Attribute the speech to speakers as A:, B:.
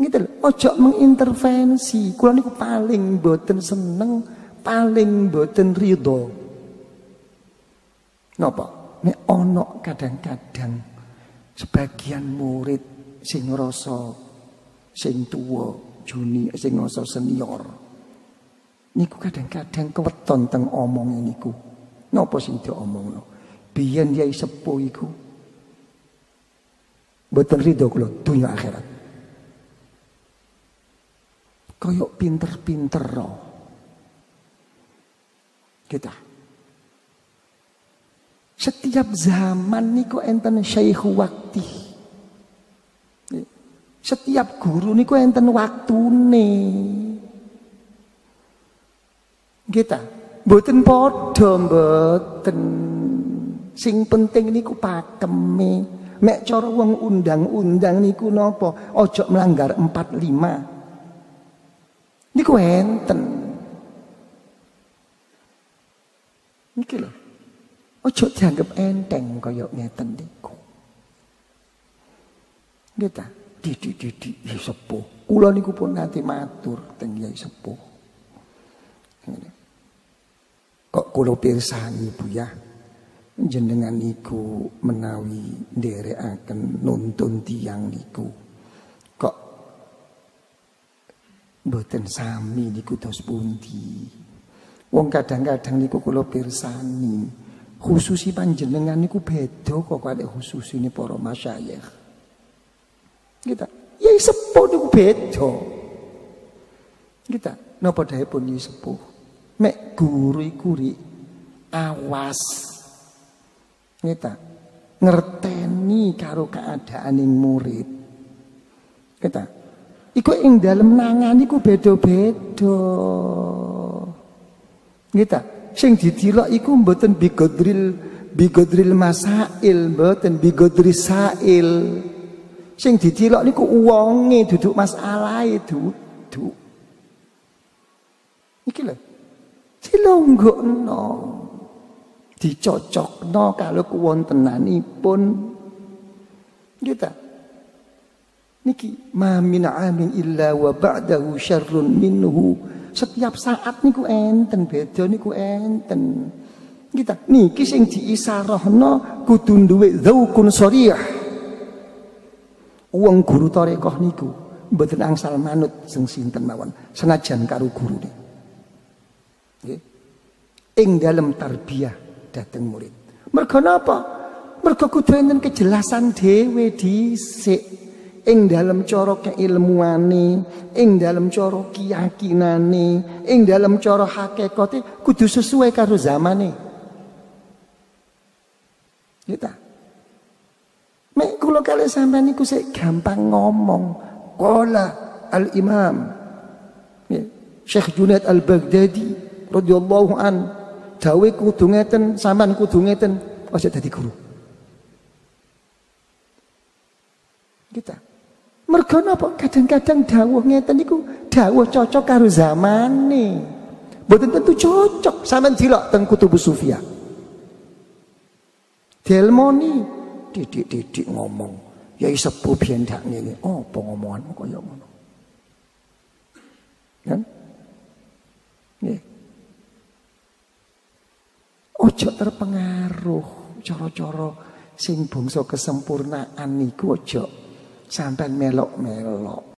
A: Gitu loh, ojo mengintervensi. Kula niku paling boten seneng, paling boten ridho. Napa? Nek ono kadang-kadang sebagian murid sing ngrasa sing tuwa, juni sing ngrasa senior. Niku kadang-kadang keweton teng omong niku. Napa sing diomongno? Biyen yai sepuh iku Boten ridho kula dunia akhirat. Koyok pinter-pinter roh. Kita. Setiap zaman niku enten syekh waktu. Setiap guru niku enten waktune. Kita. Boten podo boten. Sing penting niku pakeme. Mek cara wong undang-undang niku napa? Ojo melanggar 45. Niku enten. Niki lho. Ojo dianggap enteng kaya ngeten niku. Nggih ta? Didik-didik ya sepuh. Kula niku pun nanti matur teng Yai sepuh. Kok kula pirsani Bu ya? Jenengan niku menawi nderekaken nuntun tiang niku Mboten sami niku dos pundi. Wong kadang-kadang niku kula pirsani, khususi panjenengan niku beda kok kali khusus ini para masyayikh. Kita, ya sepuh niku beda. Kita, napa pun ya sepuh. Mek guru iku awas. Kita, ngerteni karo keadaan murid. Kita, Iku ing dalam nangan iku beda-beda. Gitu. Sing ditilok iku mboten bigodril bigodril masail, mboten bigodril sail. Sing ditilok niku uwonge duduk masalah itu. Iki lho. Dilonggokno. Dicocokno kalau kuwontenanipun. Gitu. Niki ma min amin illa wa ba'dahu syarrun minhu. Setiap saat niku enten beda niku enten. Kita niki sing diisarahno kudu duwe zaukun sharih. Wong guru tarekah niku mboten angsal manut sing sinten mawon senajan karo gurune. Nggih. Ing dalem tarbiyah dateng murid. Mergo napa? Mergo kudu enten kejelasan dhewe dhisik ing dalam cara keilmuane, ing dalam cara keyakinane, ing dalam cara hakikate kudu sesuai karo zamane. Kita. Mek kula kali sampean niku sik gampang ngomong. Qala al-Imam ya, Syekh Junaid Al-Baghdadi radhiyallahu an dawe kudu ngeten sampean kudu ngeten aja dadi guru. Kita. Mergo napa? Kadang-kadang dawuh ngeten niku dawuh cocok karo zamane. Mboten tentu cocok sampean dilok teng Kutubus Sufia. Delmoni didik-didik ngomong, ya sepuh biyen dak ngene. Apa ngomonganmu kaya ngono? Kan? Nggih. Ojo terpengaruh cara-cara sing bangsa kesempurnaan niku ojo sampai melok-melok